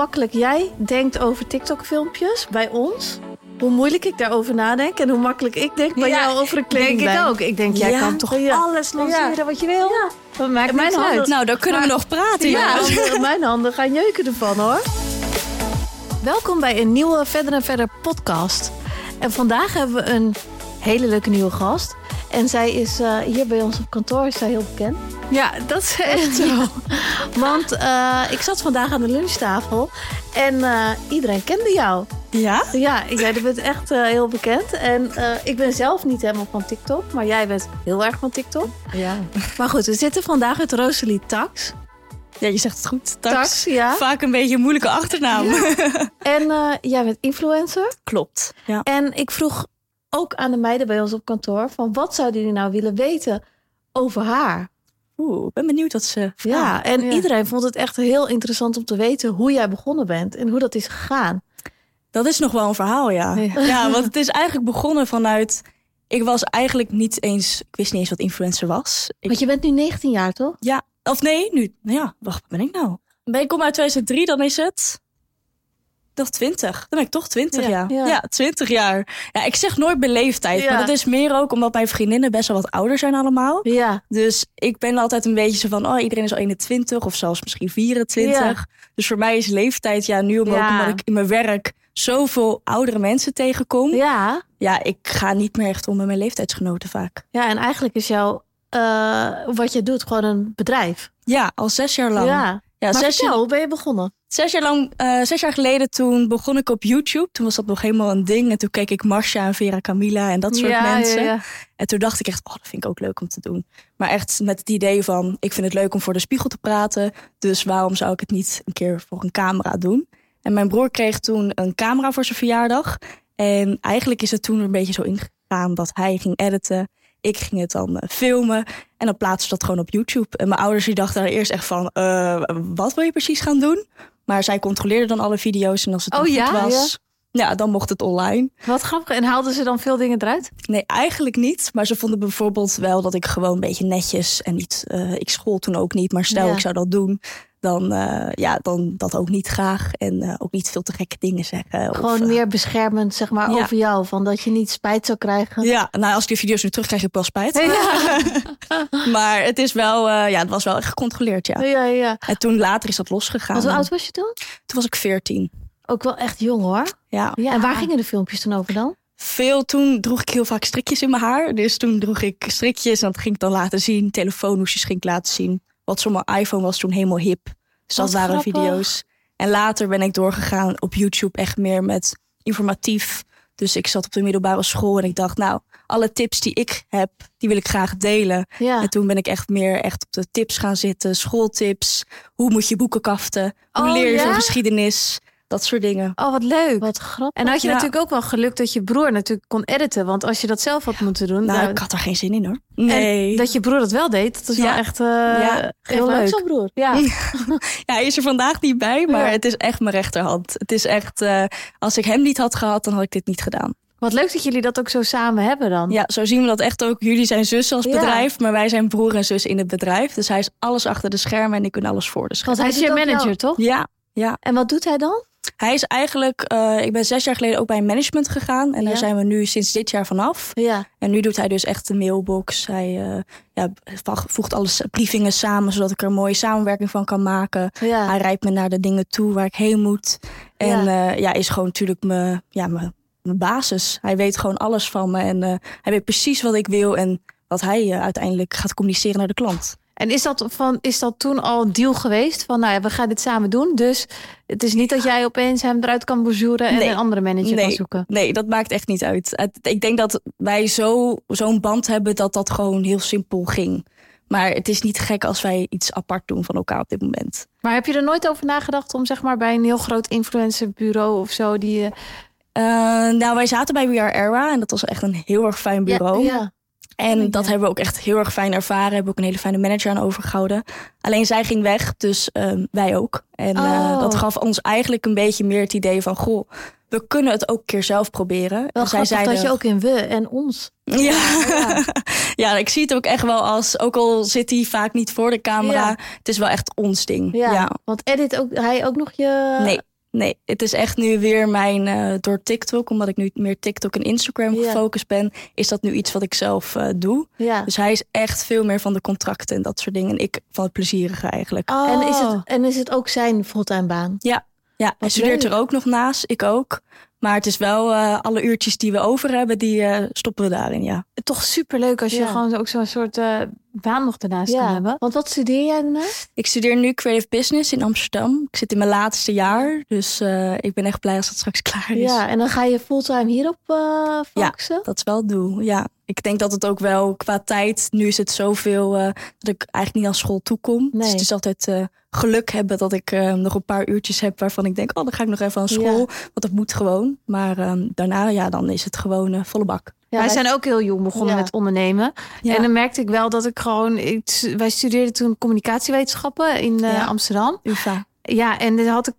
makkelijk jij denkt over TikTok-filmpjes bij ons. Hoe moeilijk ik daarover nadenk en hoe makkelijk ik denk bij Ja, jou over een Denk kledinglijn. ik ook. Ik denk, jij Ja. kan toch Ja. alles lanceren wat je wil? Ja. Dat maakt Mijn handen- uit. Nou, dan kunnen we nog praten. Ja, mijn handen gaan jeuken ervan hoor. Welkom bij een nieuwe Verder en Verder podcast. En vandaag hebben we een hele leuke nieuwe gast. En zij is eh, hier bij ons op kantoor is zij heel bekend. Ja, dat is echt zo. Want eh, ik zat vandaag aan de lunchtafel en eh, iedereen kende jou. Ja? Ja, jij bent echt heel bekend. En ik ben zelf niet helemaal van TikTok, maar jij bent heel erg van TikTok. Ja. Maar goed, we zitten vandaag met Rosalie Tax. Ja, je zegt het goed. Tax. Tax, ja. Vaak een beetje een moeilijke achternaam. En eh, jij bent influencer. Klopt. Ja. En ik vroeg ook aan de meiden bij ons op kantoor: van wat zouden jullie nou willen weten over haar? Oeh, ik ben benieuwd wat ze Ja, en Ja. iedereen vond het echt heel interessant om te weten hoe jij begonnen bent en hoe dat is gegaan. Dat is nog wel een verhaal, ja. Ja. ja. want het is eigenlijk begonnen vanuit... Ik was eigenlijk niet eens... Ik wist niet eens wat influencer was. Ik, Want je bent nu 19 jaar, toch? Ja, of nee, nu... Nou ja, wacht, wat ben ik nou? Ben ik kom uit 2003, dan is het... Toch 20. Dan ben ik toch 20, Ja, ja. ja. Ja, 20 jaar. Ja, ik zeg nooit. Ja. Maar dat is meer ook omdat mijn vriendinnen best wel wat ouder zijn allemaal. Ja. Dus ik ben altijd een beetje zo van, oh, iedereen is al 21 of zelfs misschien 24. Ja. Dus voor mij is leeftijd, ja, nu Ja. omdat ik in mijn werk zoveel oudere mensen tegenkom. Ja. Ja. ik ga niet meer echt om met mijn leeftijdsgenoten vaak. Ja, en eigenlijk is jouw, eh, wat je doet, gewoon een bedrijf. Ja, al zes jaar lang. Ja. Ja, maar zes, vertel, jaar, hoe ben je begonnen? Zes jaar lang, eh, zes jaar geleden toen begon ik op YouTube. Toen was dat nog helemaal een ding. En toen keek ik Marcia en Vera Camilla en dat soort ja, mensen. Ja, ja. En toen dacht ik echt, oh, dat vind ik ook leuk om te doen. Maar echt met het idee van, ik vind het leuk om voor de spiegel te praten. Dus waarom zou ik het niet een keer voor een camera doen? En mijn broer kreeg toen een camera voor zijn verjaardag. En eigenlijk is het toen een beetje zo ingegaan dat hij ging editen. Ik ging het dan eh, filmen. En dan plaatste dat gewoon op YouTube. En mijn ouders die dachten daar eerst echt van, eh, wat wil je precies gaan doen? Maar zij controleerden dan alle video's. En als het dan Oh goed was, ja, dan mocht het online. Wat grappig. En haalden ze dan veel dingen eruit? Nee, eigenlijk niet. Maar ze vonden bijvoorbeeld wel dat ik gewoon een beetje netjes en niet. eh, ik school toen ook niet, maar stel Ja. ik zou dat doen, dan, eh, ja, dan dat ook niet graag. En eh, ook niet veel te gekke dingen zeggen. Gewoon eh, meer beschermend, zeg maar, ja. over jou. Van dat je niet spijt zou krijgen. Ja, nou als ik de video's nu terug krijg, heb ik wel spijt. maar het is wel, ja, het was wel echt gecontroleerd, ja. Ja, ja. En toen later is dat losgegaan. Want hoe oud was je toen? Toen was ik 14. Ook wel echt jong hoor. Ja. Ja. En waar gingen de filmpjes dan over dan? Veel toen droeg ik heel vaak strikjes in mijn haar. Dus toen droeg ik strikjes en dat ging ik dan laten zien. Telefoonhoesjes ging ik laten zien. Wat zo'n iPhone was toen helemaal hip. Dus dat Wat waren grappig. video's. En later ben ik doorgegaan op YouTube echt meer met informatief. Dus ik zat op de middelbare school en ik dacht, nou, alle tips die ik heb, die wil ik graag delen. Ja. En toen ben ik echt meer echt op de tips gaan zitten, schooltips. Hoe moet je boeken kaften? Hoe Oh, leer je ja? van geschiedenis? Dat soort dingen. Oh, wat leuk. Wat grappig. En had je Ja. natuurlijk ook wel geluk dat je broer natuurlijk kon editen. Want als je dat zelf had moeten doen. Nou, ik had er geen zin in hoor. en Nee. dat je broer dat wel deed, dat is Ja. wel echt Ja, heel leuk. zo'n broer. Ja. Ja, hij is er vandaag niet bij, maar het is echt mijn rechterhand. Het is echt, eh, als ik hem niet had gehad, dan had ik dit niet gedaan. Wat leuk dat jullie dat ook zo samen hebben dan. Ja, zo zien we dat echt ook. Jullie zijn zus als Ja. bedrijf, maar wij zijn broer en zus in het bedrijf. Dus hij is alles achter de schermen en ik kan alles voor de schermen. Want hij is je manager, toch? Ja, ja. En wat doet hij dan? Hij is eigenlijk, eh, ik ben zes jaar geleden ook bij management gegaan. En daar zijn we nu sinds dit jaar vanaf. Ja. En nu doet hij dus echt de mailbox. Hij eh, ja, voegt alles briefingen samen, zodat ik er een mooie samenwerking van kan maken. Ja. Hij rijdt me naar de dingen toe waar ik heen moet. En ja, ja is gewoon natuurlijk mijn, ja, mijn, mijn basis. Hij weet gewoon alles van me. En eh, hij weet precies wat ik wil en wat hij eh, uiteindelijk gaat communiceren naar de klant. En is dat, van, is dat toen al een deal geweest? Van nou ja, we gaan dit samen doen. Dus het is niet dat jij opeens hem eruit kan bonjouren en Nee. een andere manager kan zoeken. Nee, dat maakt echt niet uit. Ik denk dat wij zo, zo'n band hebben dat dat gewoon heel simpel ging. Maar het is niet gek als wij iets apart doen van elkaar op dit moment. Maar heb je er nooit over nagedacht om zeg maar bij een heel groot influencerbureau of zo die. eh, Eh, nou, wij zaten bij We Are Era en dat was echt een heel erg fijn bureau. Ja, ja. En dat hebben we ook echt heel erg fijn ervaren. Hebben ook een hele fijne manager aan overgehouden. Alleen zij ging weg, dus ehm, wij ook. En eh, Oh. dat gaf ons eigenlijk een beetje meer het idee van... goh, we kunnen het ook een keer zelf proberen. Wel en zij grappig dat je ook in we en ons. Ja. Ja. ja, ik zie het ook echt wel als... ook al zit hij vaak niet voor de camera... Ja. het is wel echt ons ding. Ja. Ja. Want edit ook hij ook nog je. Nee, Nee, het is echt nu weer mijn, uh, door TikTok, omdat ik nu meer TikTok en Instagram Ja. gefocust ben, is dat nu iets wat ik zelf eh, doe. Ja. Dus hij is echt veel meer van de contracten en dat soort dingen. En ik van het plezierige eigenlijk. En, is het, en is het ook zijn fulltime baan? Ja, hij Wat studeert er ook nog naast, ik ook. Maar het is wel eh, alle uurtjes die we over hebben, die eh, stoppen we daarin, ja. Toch superleuk als je Ja. gewoon ook zo'n soort eh, baan nog daarnaast kan hebben. Want wat studeer jij daarnaast? Ik studeer nu Creative Business in Amsterdam. Ik zit in mijn laatste jaar, dus eh, ik ben echt blij als het straks klaar is. Ja, en dan ga je fulltime hierop eh focussen? Dat is wel het doel, ja. Ik denk dat het ook wel qua tijd, nu is het zoveel eh, dat ik eigenlijk niet aan school toekom. Nee. Dus het is altijd eh, geluk hebben dat ik eh, nog een paar uurtjes heb waarvan ik denk, oh dan ga ik nog even aan school. Ja. Want dat moet gewoon. Maar ehm, daarna, ja, dan is het gewoon volle bak. Ja, wij zijn ook heel jong begonnen Ja. met ondernemen. Ja. En dan merkte ik wel dat ik gewoon... Ik, wij studeerden toen communicatiewetenschappen in eh, Ja. Amsterdam. UvA. Ja, en dan had ik,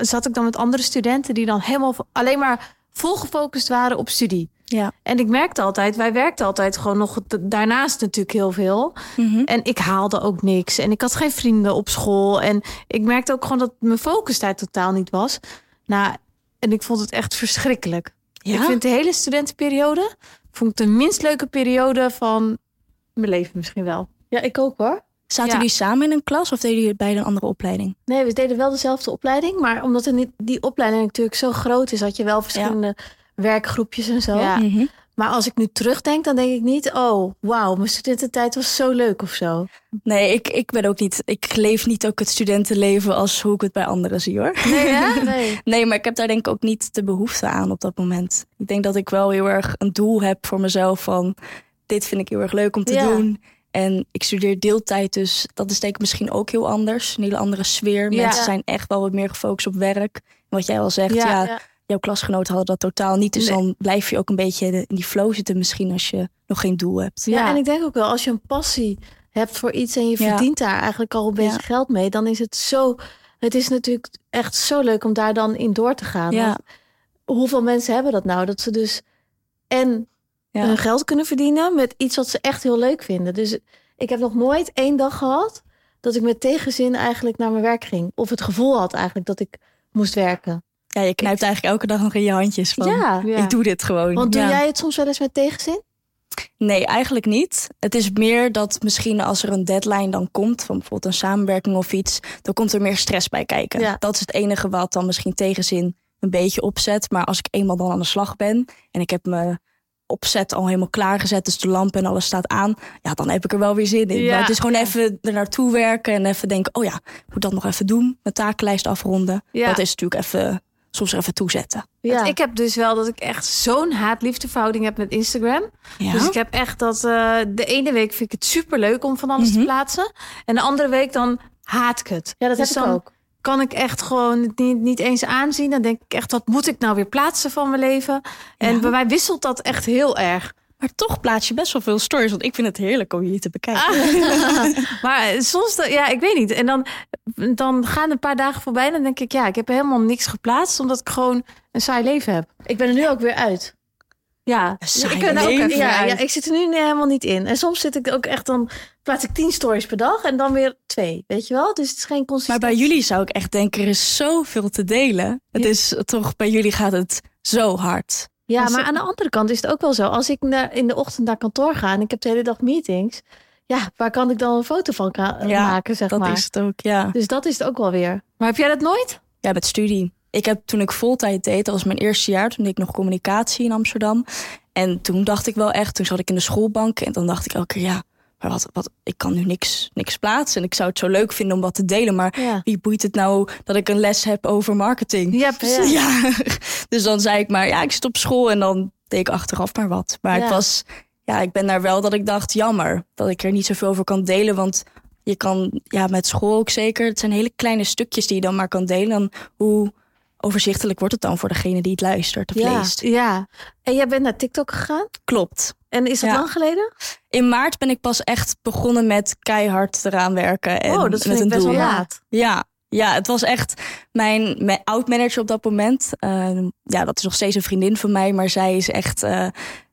zat ik dan met andere studenten... die dan helemaal alleen maar vol gefocust waren op studie. Ja. En ik merkte altijd, wij werkten altijd gewoon nog daarnaast natuurlijk heel veel. Mhm. En ik haalde ook niks. En ik had geen vrienden op school. En ik merkte ook gewoon dat mijn focus daar totaal niet was. Nou, en ik vond het echt verschrikkelijk. Ja? Ik vind de hele studentenperiode vond ik de minst leuke periode van mijn leven misschien wel. Ja, ik ook hoor. Zaten Ja. jullie samen in een klas of deden jullie beide een andere opleiding? Nee, we deden wel dezelfde opleiding. Maar omdat niet, die opleiding natuurlijk zo groot is, had je wel verschillende werkgroepjes en zo. Ja. Mhm. Maar als ik nu terugdenk, dan denk ik niet, oh, wauw, mijn studententijd was zo leuk of zo. Nee, ik, ik ben ook niet. Ik leef niet ook het studentenleven als hoe ik het bij anderen zie hoor. Nee, hè? Nee. Nee, maar ik heb daar denk ik ook niet de behoefte aan op dat moment. Ik denk dat ik wel heel erg een doel heb voor mezelf van dit vind ik heel erg leuk om te Ja. doen. En ik studeer deeltijd, dus dat is denk ik misschien ook heel anders. Een hele andere sfeer. Ja. Mensen zijn echt wel wat meer gefocust op werk. En wat jij al zegt, Ja, ja, ja. Jouw klasgenoten hadden dat totaal niet. Dus Nee. dan blijf je ook een beetje in die flow zitten misschien als je nog geen doel hebt. Ja, Ja. en ik denk ook wel, als je een passie hebt voor iets en je Ja. verdient daar eigenlijk al een beetje Ja. geld mee, dan is het zo. Het is natuurlijk echt zo leuk om daar dan in door te gaan. Ja. Hoeveel mensen hebben dat nou? Dat ze dus en Ja. hun geld kunnen verdienen met iets wat ze echt heel leuk vinden. Dus ik heb nog nooit één dag gehad dat ik met tegenzin eigenlijk naar mijn werk ging. Of het gevoel had eigenlijk dat ik moest werken. Ja, je knijpt eigenlijk elke dag nog in je handjes van ja. Ik doe dit gewoon. Want doe Ja. jij het soms wel eens met tegenzin? Nee, eigenlijk niet. Het is meer dat misschien als er een deadline dan komt, van bijvoorbeeld een samenwerking of iets, dan komt er meer stress bij kijken. Ja. Dat is het enige wat dan misschien tegenzin een beetje opzet. Maar als ik eenmaal dan aan de slag ben en ik heb me opzet al helemaal klaargezet, dus de lamp en alles staat aan, ja, dan heb ik er wel weer zin in. Ja. Maar het is gewoon even er naartoe werken en even denken, oh ja, ik moet dat nog even doen, mijn takenlijst afronden. Ja. Dat is natuurlijk even, soms er even toezetten. Want Ja. Ik heb dus wel dat ik echt zo'n haat-liefdeverhouding heb met Instagram. Ja. Dus ik heb echt dat eh, de ene week vind ik het super leuk om van alles te Mhm. plaatsen. En de andere week dan haat ik het. Ja, dat Dus heb ik ook. Kan ik echt gewoon het niet, niet eens aanzien. Dan denk ik echt, wat moet ik nou weer plaatsen van mijn leven? En Ja. bij mij wisselt dat echt heel erg. Maar toch plaats je best wel veel stories, want ik vind het heerlijk om je te bekijken. maar eh, soms, ja, ik weet niet. En dan, dan gaan een paar dagen voorbij. En dan denk ik, ja, ik heb helemaal niks geplaatst. Omdat ik gewoon een saai leven heb. Ik ben er nu ook weer uit. Ja, ik ben er ook even Ja, uit. ja, ik zit er nu helemaal niet in. En soms zit ik ook echt dan plaats ik tien stories per dag en dan weer twee. Weet je wel? Dus het is geen Maar consistentie. bij jullie zou ik echt denken, er is zoveel te delen. Het Ja. is toch, bij jullie gaat het zo hard. Ja, Maar maar zo- aan de andere kant is het ook wel zo. Als ik naar, in de ochtend naar kantoor ga en ik heb de hele dag meetings. Ja, waar kan ik dan een foto van Ja, maken, zeg Dat maar. is het ook, ja. Dus dat is het ook wel weer. Maar heb jij dat nooit? Ja, met studie. Ik heb toen ik voltijd deed, dat was mijn eerste jaar, toen deed ik nog communicatie in Amsterdam. En toen dacht ik wel echt, toen zat ik in de schoolbank en dan dacht ik elke keer, ja, maar wat, wat, ik kan nu niks, niks plaatsen. En ik zou het zo leuk vinden om wat te delen, maar Ja, wie boeit het nou dat ik een les heb over marketing? ja precies. Ja, dus dan zei ik maar, ja, ik zit op school en dan deed ik achteraf maar wat. Maar Ja. het was, ja, ik ben daar wel dat ik dacht, jammer dat ik er niet zoveel over kan delen. Want je kan, ja, met school ook zeker, het zijn hele kleine stukjes die je dan maar kan delen. Dan hoe overzichtelijk wordt het dan voor degene die het luistert of Ja, leest? ja. En jij bent naar TikTok gegaan? Klopt. En is dat Ja. lang geleden? In maart ben ik pas echt begonnen met keihard eraan werken. En oh, dat met vind ik een best doel. wel laat. Ja, ja, het was echt mijn, mijn oud-manager op dat moment. Uh, ja, dat is nog steeds een vriendin van mij, maar zij is echt uh,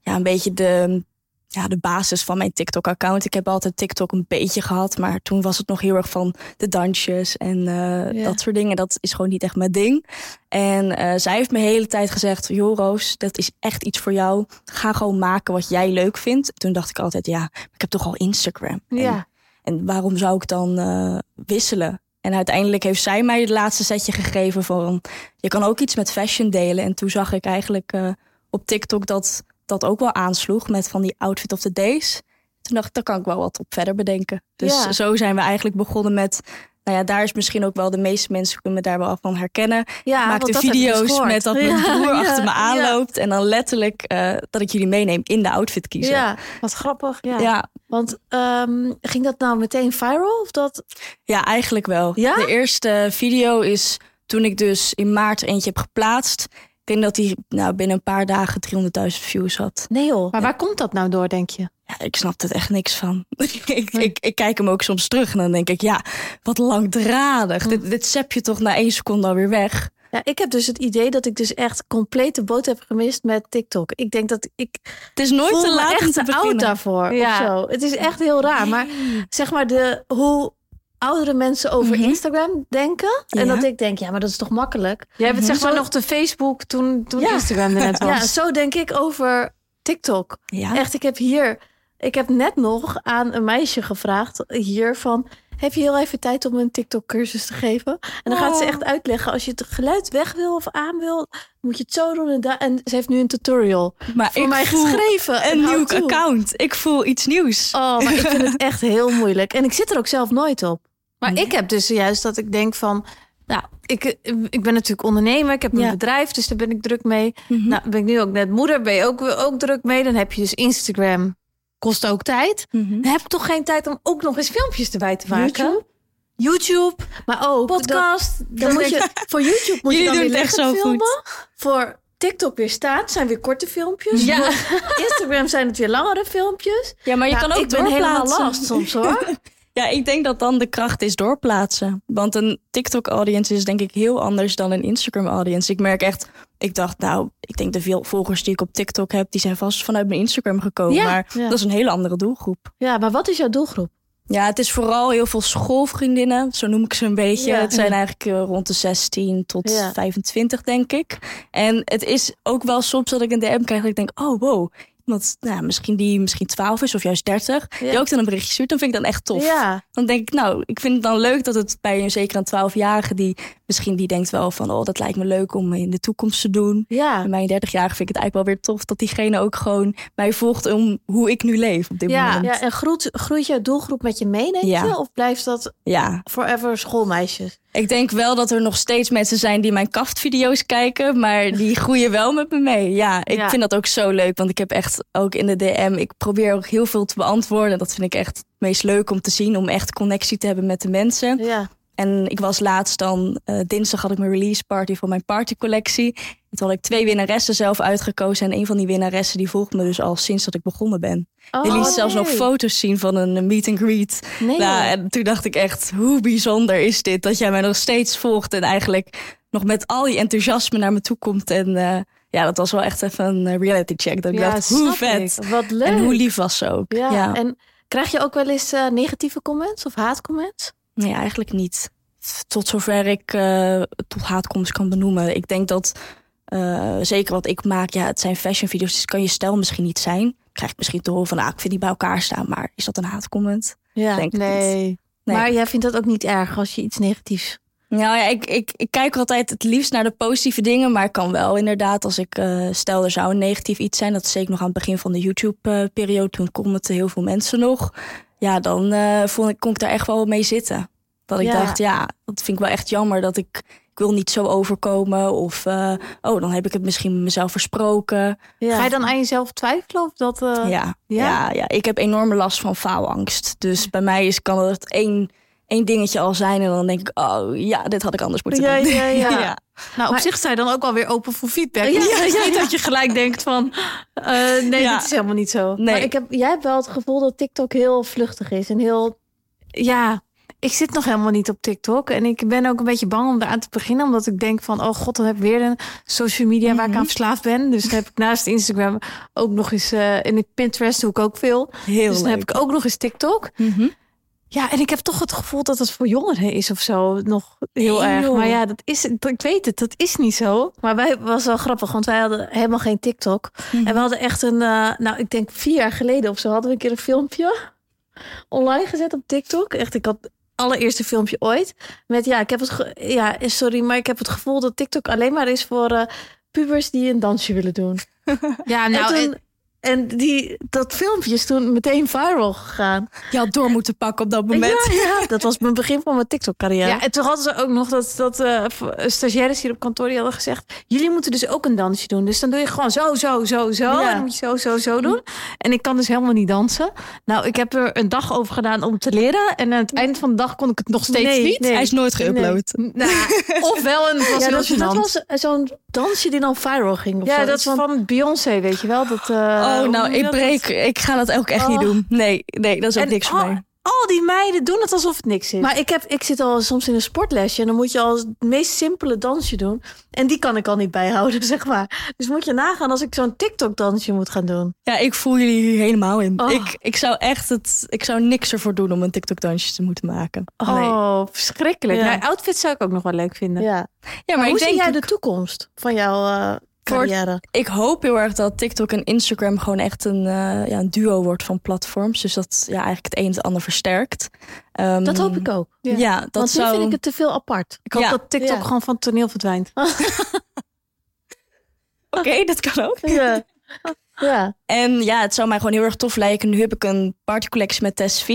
ja, een beetje de, ja, de basis van mijn TikTok-account. Ik heb altijd TikTok een beetje gehad, maar toen was het nog heel erg van de dansjes en uh, Ja. dat soort dingen. Dat is gewoon niet echt mijn ding. En eh, zij heeft me de hele tijd gezegd: Joh, Roos, dat is echt iets voor jou. Ga gewoon maken wat jij leuk vindt. Toen dacht ik altijd: Ja, ik heb toch al Instagram. En, Ja. en waarom zou ik dan eh, wisselen? En uiteindelijk heeft zij mij het laatste setje gegeven van... je kan ook iets met fashion delen. En toen zag ik eigenlijk eh, op TikTok dat dat ook wel aansloeg... met van die outfit of the days. Toen dacht ik, daar kan ik wel wat op verder bedenken. Dus Ja. zo zijn we eigenlijk begonnen met... Nou ja, daar is misschien ook wel de meeste mensen kunnen me daar wel van herkennen. Ja, maak dus video's met dat mijn broer ja, achter me ja. aanloopt. En dan letterlijk eh, dat ik jullie meeneem in de outfit kiezen. Ja, wat grappig. Ja. Want ehm, ging dat nou meteen viral? Of dat... Ja, eigenlijk wel. Ja? De eerste video is toen ik dus in maart eentje heb geplaatst. Ik denk dat die nou, binnen een paar dagen 300.000 views had. Nee joh. Maar waar komt dat nou door, denk je? Ja, ik snap er echt niks van. ik, ik, ik kijk hem ook soms terug en dan denk ik, ja, wat langdradig. Dit, dit zep je toch na één seconde alweer weg. Ja, ik heb dus het idee dat ik dus echt compleet de boot heb gemist met TikTok. Ik denk dat ik Het is nooit te laat om echt te te oud beginnen. daarvoor Ja. of zo. Het is echt heel raar. Maar zeg maar de, hoe oudere mensen over Mhm. Instagram denken. En Ja. dat ik denk, ja, maar dat is toch makkelijk. Jij hebt het zeg maar Zo- nog de Facebook toen, toen Ja. Instagram er net was. Ja, zo denk ik over TikTok. Ja? Echt, ik heb hier, ik heb net nog aan een meisje gevraagd hier van, heb je heel even tijd om een TikTok cursus te geven? En dan gaat ze Oh. echt uitleggen, als je het geluid weg wil of aan wil, moet je het zo doen en. En ze heeft nu een tutorial maar voor ik mij voel geschreven. een nieuw account. Ik voel iets nieuws. Oh, maar ik vind het echt heel moeilijk. En ik zit er ook zelf nooit op. Maar Nee. ik heb dus juist dat ik denk van... Nou, ik, ik ben natuurlijk ondernemer. Ik heb een Ja. bedrijf, dus daar ben ik druk mee. Mhm. Nou, ben ik nu ook net moeder, ben je ook, ook druk mee. Dan heb je dus Instagram. Kost ook tijd. Mhm. Dan heb ik toch geen tijd om ook nog eens filmpjes erbij te maken. YouTube? YouTube, Maar ook, podcast. dan moet je, voor YouTube moet je dan weer echt zo filmen. Voor TikTok weer staat, zijn weer korte filmpjes. Ja. Voor Instagram zijn het weer langere filmpjes. Ja, maar je Nou, kan ook ik ben helemaal last soms hoor. Ja, ik denk dat dan de kracht is doorplaatsen. Want een TikTok-audience is denk ik heel anders dan een Instagram-audience. Ik merk echt, ik dacht nou, ik denk de veel volgers die ik op TikTok heb, die zijn vast vanuit mijn Instagram gekomen. Ja, maar ja. dat is een hele andere doelgroep. Ja, maar wat is jouw doelgroep? Ja, het is vooral heel veel schoolvriendinnen, zo noem ik ze een beetje. Ja. het zijn eigenlijk eh, rond de 16 tot Ja. 25, denk ik. En het is ook wel soms dat ik een DM krijg dat ik denk, oh wow, iemand, nou, misschien die misschien 12 is of juist 30, Ja. die ook dan een berichtje stuurt, dan vind ik dan echt tof. Ja, Dan denk ik, nou, ik vind het dan leuk dat het bij een zeker een 12-jarige die misschien die denkt wel van, oh, dat lijkt me leuk om in de toekomst te doen. ja. En bij een 30-jarige vind ik het eigenlijk wel weer tof dat diegene ook gewoon mij volgt om hoe ik nu leef op dit Ja, moment. ja en groeit, groeit jouw doelgroep met je mee, denk Ja. je? Of blijft dat ja, forever schoolmeisjes? Ik denk wel dat er nog steeds mensen zijn die mijn kaftvideo's kijken, maar die groeien wel met me mee. Ja, ik Ja. vind dat ook zo leuk, want ik heb echt ook in de DM, ik probeer ook heel veel te beantwoorden. Dat vind ik echt het meest leuk om te zien, om echt connectie te hebben met de mensen. Ja. En ik was laatst dan, eh, dinsdag had ik mijn release party voor mijn partycollectie. En Toen had ik twee winnaressen zelf uitgekozen. En een van die winnaressen die volgt me dus al sinds dat ik begonnen ben. Oh, die liet zelfs nog foto's zien van een meet and greet. Nee. Nou, en toen dacht ik echt, hoe bijzonder is dit dat jij mij nog steeds volgt. En eigenlijk nog met al die enthousiasme naar me toe komt. En eh, ja, dat was wel echt even een eh, reality check. Dat ik Ja, dacht, hoe vet. ik. Wat leuk. En hoe lief was ze ook. Ja. Ja, En krijg je ook wel eens negatieve comments of haatcomments? Nee, eigenlijk niet. Tot zover ik eh, tot haatkomst kan benoemen. Ik denk dat eh, zeker wat ik maak, ja, het zijn fashion video's, dus kan je stijl misschien niet zijn. Krijg ik misschien te horen van, nou, ik vind die bij elkaar staan, maar is dat een haatcomment? Ja. Denk het niet. Nee. Nee. Maar jij vindt dat ook niet erg als je iets negatiefs... Nou ja, ik, ik, ik kijk altijd het liefst naar de positieve dingen, maar ik kan wel inderdaad, als ik eh, stel er zou een negatief iets zijn, dat is zeker nog aan het begin van de YouTube-periode, toen commenten heel veel mensen nog. Ja, dan eh, vond ik, kon ik daar echt wel mee zitten. Dat ik Ja. dacht, ja, dat vind ik wel echt jammer dat ik, ik wil niet zo overkomen. Of, eh, oh, dan heb ik het misschien mezelf versproken. Ja. Ga je dan aan jezelf twijfelen of dat... eh, ja, ja? ja? Ja, ik heb enorme last van faalangst. Dus bij mij is, kan het één, één dingetje al zijn en dan denk ik, oh ja, dit had ik anders moeten Ja, doen. ja, ja. Nou, op Maar- zich sta je dan ook wel weer open voor feedback. Ja, Ja, ja, ja, ja. niet dat je gelijk denkt van... eh, nee, Ja. dit is helemaal niet zo. Nee. Maar ik heb, jij hebt wel het gevoel dat TikTok heel vluchtig is en heel... Ja, ik zit nog helemaal niet op TikTok. En ik ben ook een beetje bang om eraan te beginnen. Omdat ik denk van, oh god, dan heb ik weer een social media waar ik Mhm. aan verslaafd ben. Dus dan heb ik naast Instagram ook nog eens... eh in Pinterest doe ik ook veel. Heel dus dan heb ik ook nog eens TikTok. Mhm. Ja, en ik heb toch het gevoel dat het voor jongeren is of zo. Nog heel Nee, erg. joh. Maar ja, dat is, ik weet het, dat is niet zo. Maar wij was wel grappig, want wij hadden helemaal geen TikTok. Mhm. En we hadden echt een, eh, nou, ik denk vier jaar geleden of zo, hadden we een keer een filmpje online gezet op TikTok. Echt, ik had het allereerste filmpje ooit. Met ja, ik heb het, ja, sorry, maar ik heb het gevoel dat TikTok alleen maar is voor eh, pubers die een dansje willen doen. Ja, en, nou, toen, en die, dat filmpje is toen meteen viral gegaan. Je had door moeten pakken op dat moment. Ja, ja, dat was mijn begin van mijn TikTok-carrière. Ja, en toen hadden ze ook nog dat, dat eh, stagiaires hier op kantoor die hadden gezegd... jullie moeten dus ook een dansje doen. Dus dan doe je gewoon zo, zo, zo, zo. Ja. En dan moet je zo, zo, zo doen. En ik kan dus helemaal niet dansen. Nou, ik heb er een dag over gedaan om te leren. En aan het eind van de dag kon ik het nog steeds Nee, niet. nee. Hij is nooit geüpload. Nou, ofwel, en het was ja, dat, was eh, zo'n dansje die dan viral ging. Of Ja, zo. dat is van Beyoncé, weet je wel. Dat, eh, Oh, nou, ik breek. Ik ga dat ook echt niet Oh. doen. Nee, nee, dat is ook En niks voor al- mij. Al die meiden doen het alsof het niks is. Maar ik, heb, ik zit al soms in een sportlesje en dan moet je al het meest simpele dansje doen. En die kan ik al niet bijhouden, zeg maar. Dus moet je nagaan als ik zo'n TikTok-dansje moet gaan doen. Ja, ik voel jullie hier helemaal in. Oh. Ik, ik zou echt het. Ik zou niks ervoor doen om een TikTok-dansje te moeten maken. Oh, verschrikkelijk. Ja. Nou, outfits zou ik ook nog wel leuk vinden. Ja. Ja, Maar, maar, hoe ik zie jij de toekomst van jouw eh carrière? Ik hoop heel erg dat TikTok en Instagram gewoon echt een, eh, ja, een duo wordt van platforms. Dus dat ja, eigenlijk het een het ander versterkt. Ehm, Dat hoop ik ook. Ja, Ja. dat Want nu zou. vind ik het te veel apart. Ik hoop Ja. dat TikTok Ja. gewoon van het toneel verdwijnt. Oké, dat kan ook. Ja. ja. En ja, het zou mij gewoon heel erg tof lijken. Nu heb ik een partycollectie met Tess V.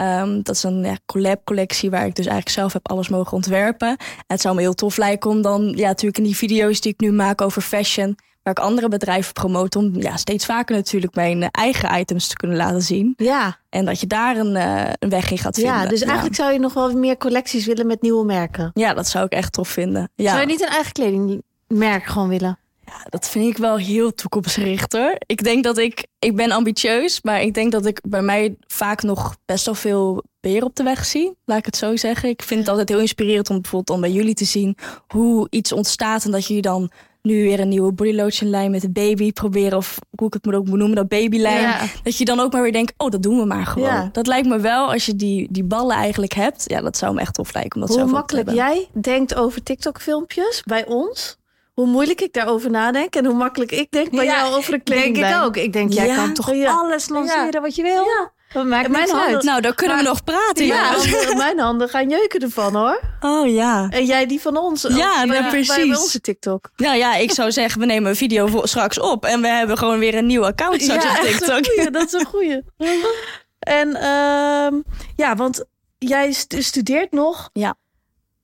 Ehm, dat is een ja, collab collectie waar ik dus eigenlijk zelf heb alles mogen ontwerpen. En het zou me heel tof lijken om dan ja, natuurlijk in die video's die ik nu maak over fashion, waar ik andere bedrijven promote, om ja, steeds vaker natuurlijk mijn eigen items te kunnen laten zien. Ja. En dat je daar een, eh, een weg in gaat vinden. ja, dus eigenlijk zou je nog wel meer collecties willen met nieuwe merken. Ja, dat zou ik echt tof vinden. Ja. Zou je niet een eigen kledingmerk gewoon willen? Ja, dat vind ik wel heel toekomstgericht hoor. Ik denk dat ik, ik ben ambitieus, maar ik denk dat ik bij mij vaak nog best wel veel beer op de weg zie. Laat ik het zo zeggen. Ik vind het altijd heel inspirerend om bijvoorbeeld om bij jullie te zien hoe iets ontstaat en dat jullie dan nu weer een nieuwe bodylotion lijn met de baby proberen of hoe ik het moet ook benoemen, dat babylijn. Ja. Dat je dan ook maar weer denkt, oh dat doen we maar gewoon. Ja. Dat lijkt me wel als je die, die ballen eigenlijk hebt. Ja, dat zou me echt tof lijken om dat Hoe makkelijk jij denkt over TikTok-filmpjes bij ons. Hoe moeilijk ik daarover nadenk. En hoe makkelijk ik denk bij Ja, jou over een Denk kledinglijn. ik ook. Ik denk, jij Ja. kan toch Ja. alles lanceren Ja. wat je wil? Ja. Dat maakt En mijn niks handen- uit. Nou, dan kunnen we nog praten. Ja, handen- mijn handen gaan jeuken ervan hoor. Oh ja. En jij die van ons. Ja, Bij- nou, bij- Bij precies. onze TikTok. Nou ja, ik zou zeggen, we nemen een video voor, straks op. En we hebben gewoon weer een nieuw account straks op dat is TikTok. goeie, dat is een goeie. En ehm, ja, want jij st- studeert nog. Ja.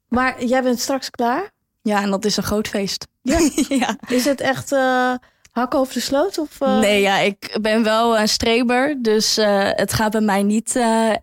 Maar jij bent straks klaar. Ja, en dat is een groot feest. Ja. ja. Is het echt eh hakken over de sloot? Of, eh? Nee, ja, ik ben wel een streber. Dus eh, het gaat bij mij niet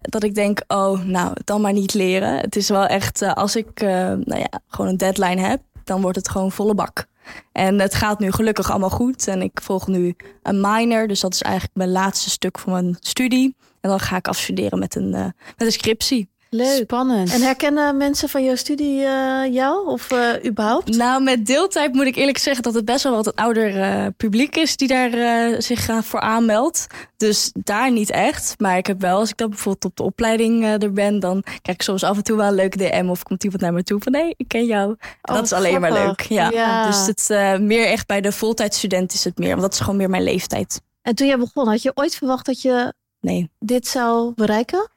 dat ik denk, oh, nou, dan maar niet leren. Het is wel echt, als ik nou ja, gewoon een deadline heb, dan wordt het gewoon volle bak. En het gaat nu gelukkig allemaal goed. En ik volg nu een minor. Dus dat is eigenlijk mijn laatste stuk van mijn studie. En dan ga ik afstuderen met een, met een scriptie. Leuk. Spannend. En herkennen mensen van jouw studie eh, jou? Of eh, überhaupt? Nou, met deeltijd moet ik eerlijk zeggen dat het best wel wat een ouder eh, publiek is die daar zich voor aanmeldt. Dus daar niet echt. Maar ik heb wel, als ik dan bijvoorbeeld op de opleiding er ben, dan krijg ik soms af en toe wel een leuke DM of komt iemand naar me toe van hé, ik ken jou. Oh, dat is alleen maar leuk. Ja. Ja. Dus het meer echt bij de voltijdstudent is het meer, want dat is gewoon meer mijn leeftijd. En toen jij begon, had je ooit verwacht dat je Nee. dit zou bereiken?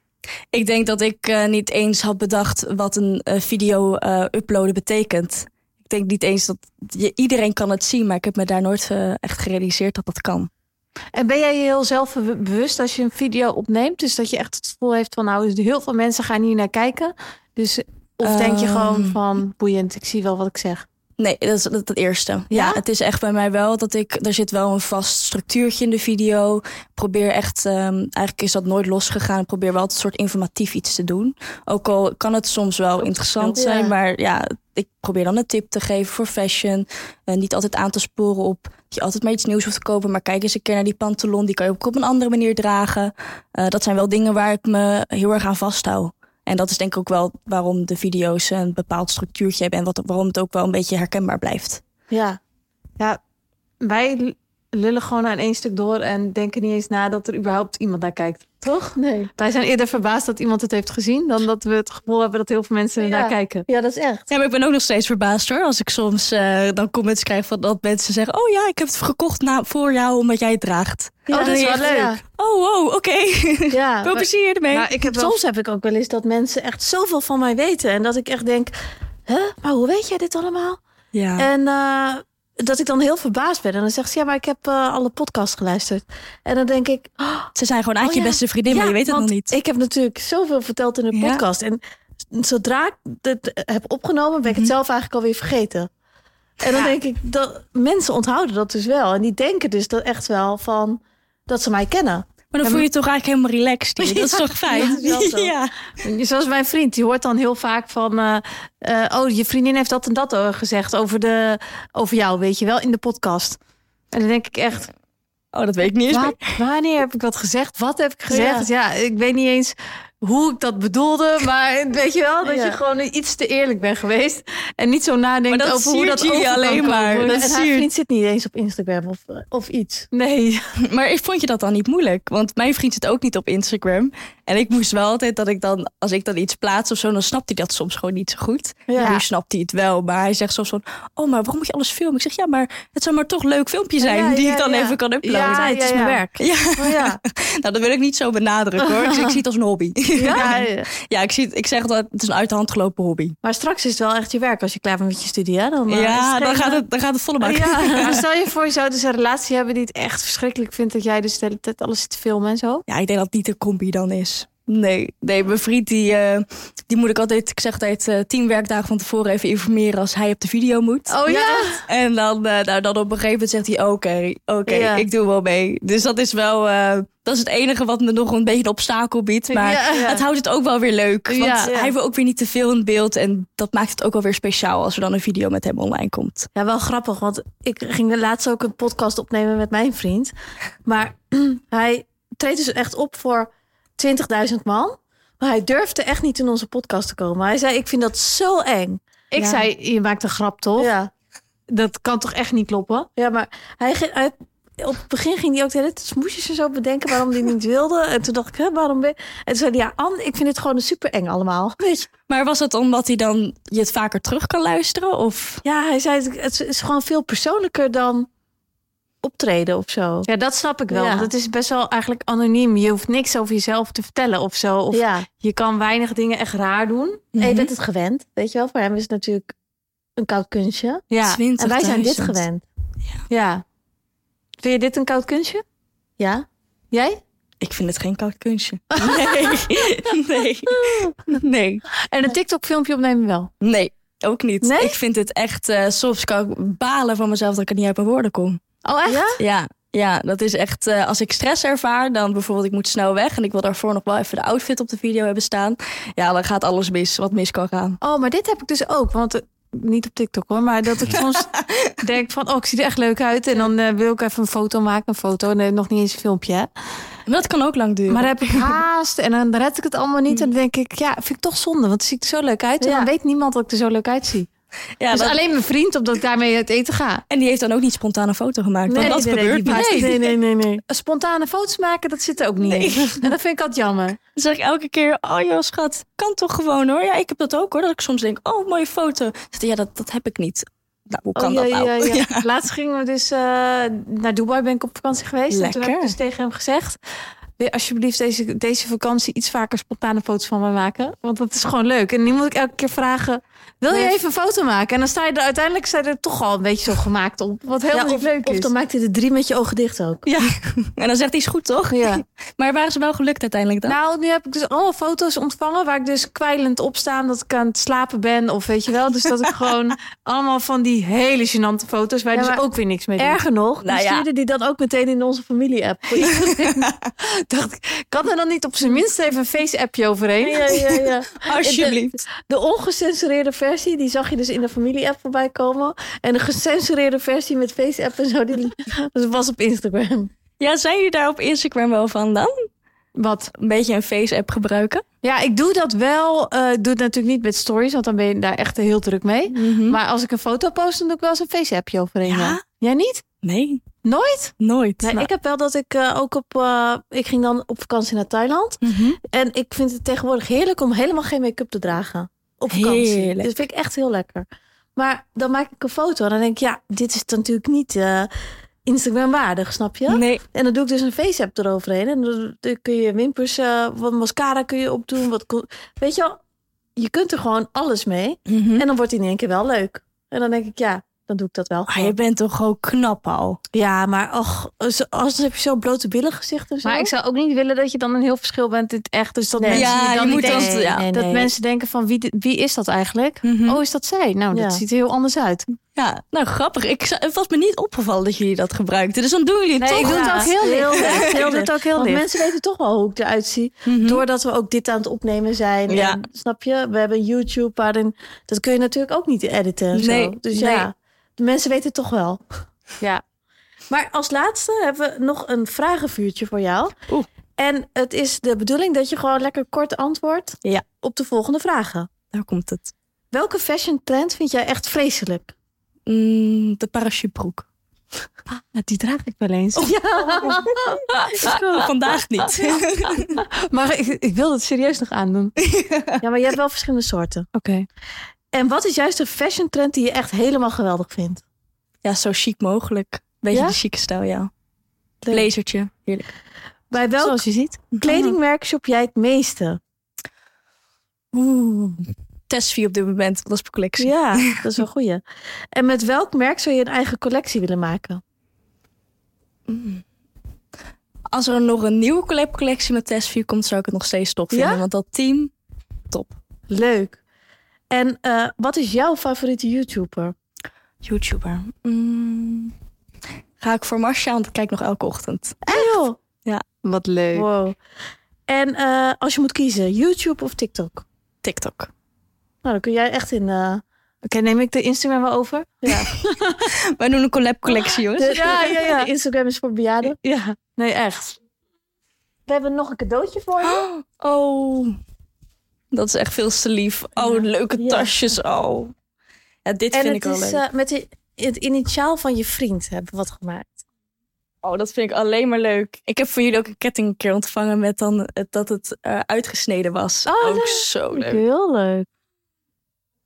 Ik denk dat ik eh, niet eens had bedacht wat een eh, video eh, uploaden betekent. Ik denk niet eens dat je, iedereen kan het zien, maar ik heb me daar nooit echt gerealiseerd dat dat kan. En ben jij je heel zelfbewust als je een video opneemt? Dus dat je echt het gevoel heeft van nou, heel veel mensen gaan hier naar kijken. Dus, of denk je Ehm. gewoon van boeiend, ik zie wel wat ik zeg. Nee, dat is het eerste. Ja? Ja? het is echt bij mij wel dat ik. Er zit wel een vast structuurtje in de video. Probeer echt. ehm, eigenlijk is dat nooit losgegaan. Ik probeer wel altijd een soort informatief iets te doen. Ook al kan het soms wel interessant Ja. zijn. Maar ja, ik probeer dan een tip te geven voor fashion. Eh, niet altijd aan te sporen op. Dat je altijd maar iets nieuws hoeft te kopen. Maar kijk eens een keer naar die pantalon. Die kan je ook op een andere manier dragen. Eh, dat zijn wel dingen waar ik me heel erg aan vasthoud. En dat is denk ik ook wel waarom de video's een bepaald structuurtje hebben en wat, waarom het ook wel een beetje herkenbaar blijft. Ja. Ja, wij lullen gewoon aan één stuk door en denken niet eens na dat er überhaupt iemand naar kijkt. Toch? Nee. Wij zijn eerder verbaasd dat iemand het heeft gezien dan dat we het gevoel hebben dat heel veel mensen er Ja. naar kijken. Ja, dat is echt. Ja, maar ik ben ook nog steeds verbaasd hoor. Als ik soms eh, dan comments krijg van dat mensen zeggen: Oh ja, ik heb het gekocht na, voor jou omdat jij het draagt. Ja, Oh, dat is wel leuk. Ja. Oh, wow, oké. Ja, Veel plezier ermee. Maar ik heb wel Soms heb ik ook wel eens dat mensen echt zoveel van mij weten. En dat ik echt denk, hè, maar hoe weet jij dit allemaal? ja. En eh, dat ik dan heel verbaasd ben. En dan zegt ze, ja, maar ik heb eh, alle podcasts geluisterd. En dan denk ik, oh, Ze zijn gewoon eigenlijk Oh je ja. beste vriendin, maar je weet het nog niet. Ik heb natuurlijk zoveel verteld in Ja. podcast. En zodra ik het heb opgenomen, ben ik het Mhm. zelf eigenlijk alweer vergeten. En dan denk ik, dat mensen onthouden dat dus wel. En die denken dus dat echt wel van dat ze mij kennen. Maar dan voel je je toch eigenlijk helemaal relaxed hier. Dat is toch fijn? Ja, dat. Ja. Zoals mijn vriend, die hoort dan heel vaak van... eh, eh, oh, je vriendin heeft dat en dat eh, gezegd over, de, over jou, weet je wel, in de podcast. En dan denk ik echt, Oh, dat weet ik niet eens. wat, wanneer heb ik dat gezegd? Wat heb ik gezegd? Ja. ik weet niet eens hoe ik dat bedoelde. Maar weet je wel, dat Ja. je gewoon iets te eerlijk bent geweest. En niet zo nadenkt over hoe dat over alleen maar. komen. Dat en haar vriend zit niet eens op Instagram of, of iets. Nee, Maar ik vond je dat dan niet moeilijk? Want mijn vriend zit ook niet op Instagram. En ik moest wel altijd dat ik dan, als ik dan iets plaats of zo, dan snapt hij dat soms gewoon niet zo goed. Ja. Nu snapt hij het wel, maar hij zegt soms van, oh, maar waarom moet je alles filmen? Ik zeg, ja, maar het zou maar toch een leuk filmpje zijn Ja, die ja, ik dan ja. even kan uploaden. Ja, het is ja, mijn werk. Ja, Oh ja. nou dat wil ik niet zo benadrukken hoor. Dus ik zie het als een hobby. Ja, ja. Ja, ik, zie ik zeg dat het is een uit de hand gelopen hobby. Maar straks is het wel echt je werk als je klaar bent met je studie. Hè? Dan, eh, ja, dan gaat, eh, het, dan gaat het volle bak. Ja, maar stel je voor, je zou dus een relatie hebben die het echt verschrikkelijk vindt dat jij dus de hele tijd alles zit te filmen en zo. Ja, ik denk dat het niet een combi dan is. Nee, nee mijn vriend die, eh, die moet ik altijd, ik zeg altijd, eh, tien werkdagen van tevoren even informeren als hij op de video moet. Oh ja? En dan, eh, nou, dan op een gegeven moment zegt hij, oké, oké, Ja. ik doe wel mee. Dus dat is wel, dat is het enige wat me nog een beetje een obstakel biedt. Maar Ja. Het houdt het ook wel weer leuk. Want Ja. hij wil ook weer niet te veel in beeld. En dat maakt het ook wel weer speciaal als er dan een video met hem online komt. Ja, wel grappig, want ik ging laatst ook een podcast opnemen met mijn vriend. Maar hij treedt dus echt op voor 20.000 man. Maar hij durfde echt niet in onze podcast te komen. Hij zei, ik vind dat zo eng. Ik Ja. zei, je maakt een grap toch? Ja, Dat kan toch echt niet kloppen? ja maar hij, ging- hij, op het begin ging hij ook de hele tijd smoesjes en zo bedenken waarom hij niet wilde. En toen dacht ik, hè, waarom ben je... En toen zei hij, ja, Anne, ik vind het gewoon super eng allemaal. Weet je? Maar was het omdat hij dan je het vaker terug kan luisteren? Of Ja, hij zei, het is gewoon veel persoonlijker dan optreden of zo. Ja, dat snap ik wel. Ja. Want het is best wel eigenlijk anoniem. Je hoeft niks over jezelf te vertellen of zo. Of ja. je kan weinig dingen echt raar doen. En je bent het gewend, weet je wel. Voor hem is het natuurlijk een koud kunstje. Ja, 20.000? En wij zijn dit gewend. ja. Vind je dit een koud kunstje? Ja? Jij? Ik vind het geen koud kunstje. Nee, nee, nee, En een TikTok filmpje opnemen wel. nee, ook niet. Nee? Ik vind het echt, eh, soms kan ik balen van mezelf dat ik er niet uit mijn woorden kom. Oh echt? Ja? Ja, ja, dat is echt, eh, als ik stress ervaar, dan bijvoorbeeld ik moet snel weg en ik wil daarvoor nog wel even de outfit op de video hebben staan. Ja, dan gaat alles mis, wat mis kan gaan. Oh, maar dit heb ik dus ook. Want eh, niet op TikTok hoor. Maar dat ik soms denk van, oh, ik zie er echt leuk uit. En dan eh, wil ik even een foto maken. Een foto. Nee, nog niet eens een filmpje. Hè? Dat kan ook lang duren. Maar dan heb ik haast. En dan red ik het allemaal niet. En dan denk ik, ja, vind ik toch zonde. Want het ziet er zo leuk uit. En Ja. dan weet niemand dat ik er zo leuk uitzie. Ja, dus dat- alleen mijn vriend, omdat ik daarmee uit eten ga. En die heeft dan ook niet spontaan een foto gemaakt. want dat gebeurt nee, nee, nee, nee. Spontane foto's maken, dat zit er ook niet in. En dat vind ik altijd jammer. Dan zeg ik elke keer, oh joh schat, kan toch gewoon hoor. Ja, ik heb dat ook hoor. Dat ik soms denk, oh mooie foto. Dan zeg ik, Ja, dat, dat heb ik niet. Nou, hoe kan Oh, dat ja, nou? ja, ja. Laatst gingen we dus eh, naar Dubai, ben ik op vakantie geweest. En toen heb ik Lekker. dus tegen hem gezegd... Wil je alsjeblieft deze, deze vakantie iets vaker spontane foto's van mij maken? Want dat is gewoon leuk. En nu moet ik elke keer vragen... Wil je even een foto maken? En dan sta je er uiteindelijk sta je er toch al een beetje zo gemaakt op. Wat helemaal Ja, of, leuk of is. dan maakt hij de drie met je ogen dicht ook. Ja, En dan zegt hij, is goed toch? ja. Maar waren ze wel gelukt uiteindelijk dan? Nou, nu heb ik dus allemaal foto's ontvangen waar ik dus kwijlend op sta dat ik aan het slapen ben. Of weet je wel. Dus dat ik gewoon allemaal van die hele gênante foto's waar Ja, dus ook weer niks mee doet. Erger nog, Nou die stuurde die dan ook meteen in onze familie-app. dacht ik, kan er dan niet op zijn minst even een face-appje overheen? ja, ja, ja. Alsjeblieft. De ongecensureerde versie, die zag je dus in de familie-app voorbij komen. En de gecensureerde versie met face-app en zo, die dat was op Instagram. Ja, zijn jullie daar op Instagram wel van dan? Wat? Een beetje een face-app gebruiken? Ja, ik doe dat wel. Eh, ik doe het natuurlijk niet met stories, want dan ben je daar echt heel druk mee. Mhm. Maar als ik een foto post, dan doe ik wel eens een face-appje overheen. Ja? ja. Jij niet? Nee, Nooit? nooit. Nee, Nou, ik heb wel dat ik eh, ook op... eh, ik ging dan op vakantie naar Thailand. mhm. En ik vind het tegenwoordig heerlijk om helemaal geen make-up te dragen. Op vakantie. Heerlijk. Dat vind ik echt heel lekker. Maar dan maak ik een foto en dan denk ik... Ja, dit is natuurlijk niet eh, Instagram waardig, snap je? Nee, En dan doe ik dus een face-app eroverheen. En dan, dan kun je wimpers, eh, wat mascara kun je opdoen. Wat, weet je wel, je kunt er gewoon alles mee. Mhm. En dan wordt hij in één keer wel leuk. En dan denk ik, ja, dan doe ik dat wel. Ah, je bent toch gewoon knap al. Ja, maar och, als, als heb je zo blote billen gezicht en zo. Maar ik zou ook niet willen dat je dan een heel verschil bent in het echt. Dus dat Nee. mensen Ja, je dan je moet dan- denken- ja, nee, dat nee. mensen denken van wie, wie is dat eigenlijk? Mhm. Oh, is dat zij? Nou, dat Ja. ziet er heel anders uit. Ja, nou grappig. Ik, het was me niet opgevallen dat jullie dat gebruikten. Dus dan doen jullie het Nee, toch. ik doe het Ja, ook heel heel licht. heel ook heel Want licht. mensen weten toch wel hoe ik eruit zie. Mhm. Doordat we ook dit aan het opnemen zijn. Ja. En, snap je? We hebben YouTube waarin... Dat kun je natuurlijk ook niet editen Nee, zo. Dus nee. ja, de mensen weten het toch wel. Ja. Maar als laatste hebben we nog een vragenvuurtje voor jou. Oeh. En het is de bedoeling dat je gewoon lekker kort antwoordt Ja. op de volgende vragen. Daar komt het. Welke fashion trend vind jij echt vreselijk? Mm, de parachutebroek. Ja, die draag ik wel eens. Vandaag niet. Maar ik, ik wil het serieus nog aandoen. Ja, maar je hebt wel verschillende soorten. Oké. En wat is juist een fashion trend die je echt helemaal geweldig vindt? ja, zo chic mogelijk. Beetje Ja? de chique stijl, ja. Leuk. Blazertje. Heerlijk. Bij welk Zoals je ziet. kledingmerk shop jij het meeste? Oeh. Tessie op dit moment. Dat is mijn collectie. Ja, dat is wel goeie. En met welk merk zou je een eigen collectie willen maken? Als er nog een nieuwe collab collectie met Tessie komt, zou ik het nog steeds top vinden. Ja? Want dat team, top. Leuk. En eh, wat is jouw favoriete YouTuber? YouTuber. Mm. Ga ik voor Marcia, want ik kijk nog elke ochtend. joh. Wat leuk. Wow. En eh, als je moet kiezen, YouTube of TikTok? TikTok. Nou, dan kun jij echt in... eh, Oké, neem ik de Instagram wel over? ja. Wij doen een collab collectie, jongens. De- ja, ja, ja. Instagram is voor bejaarden. Ja. Nee, echt. We hebben nog een cadeautje voor je. Oh, dat is echt veel te lief. Oh, leuke Ja. tasjes. Oh. Ja, dit En vind ik wel leuk. eh, met de, het initiaal van je vriend hebben we wat gemaakt. Oh, dat vind ik alleen maar leuk. Ik heb voor jullie ook een ketting een keer ontvangen met dan het, dat het eh, uitgesneden was. Oh, ook leuk. zo leuk. Heel leuk.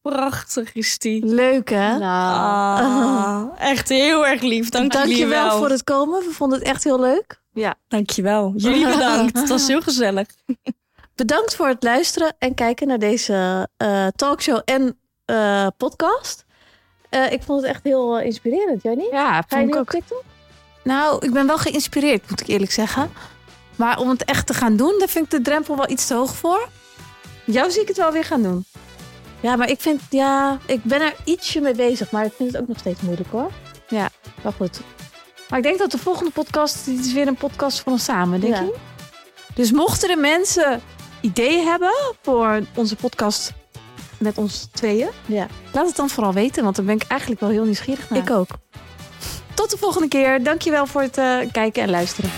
Prachtig is die. Leuk, hè? Nou. Ah, echt heel erg lief. Dank, je jullie wel voor het komen. We vonden het echt heel leuk. Dank je wel. Jullie bedankt. Het was heel gezellig. Bedankt voor het luisteren en kijken naar deze eh, talkshow en eh, podcast. Eh, ik vond het echt heel inspirerend. Jij niet? Ja, Ga je vond nu ik op ook. TikTok? Nou, ik ben wel geïnspireerd, moet ik eerlijk zeggen. Maar om het echt te gaan doen, daar vind ik de drempel wel iets te hoog voor. Jou zie ik het wel weer gaan doen. Ja, maar ik vind, ja, ik ben er ietsje mee bezig, maar ik vind het ook nog steeds moeilijk hoor. Ja. Maar goed. Maar ik denk dat de volgende podcast, dit is weer een podcast van ons samen, denk Ja. je? Dus mochten er mensen ideeën hebben voor onze podcast met ons tweeën, Ja, laat het dan vooral weten, want dan ben ik eigenlijk wel heel nieuwsgierig naar. ik ook. Tot de volgende keer. Dankjewel voor het eh, kijken en luisteren.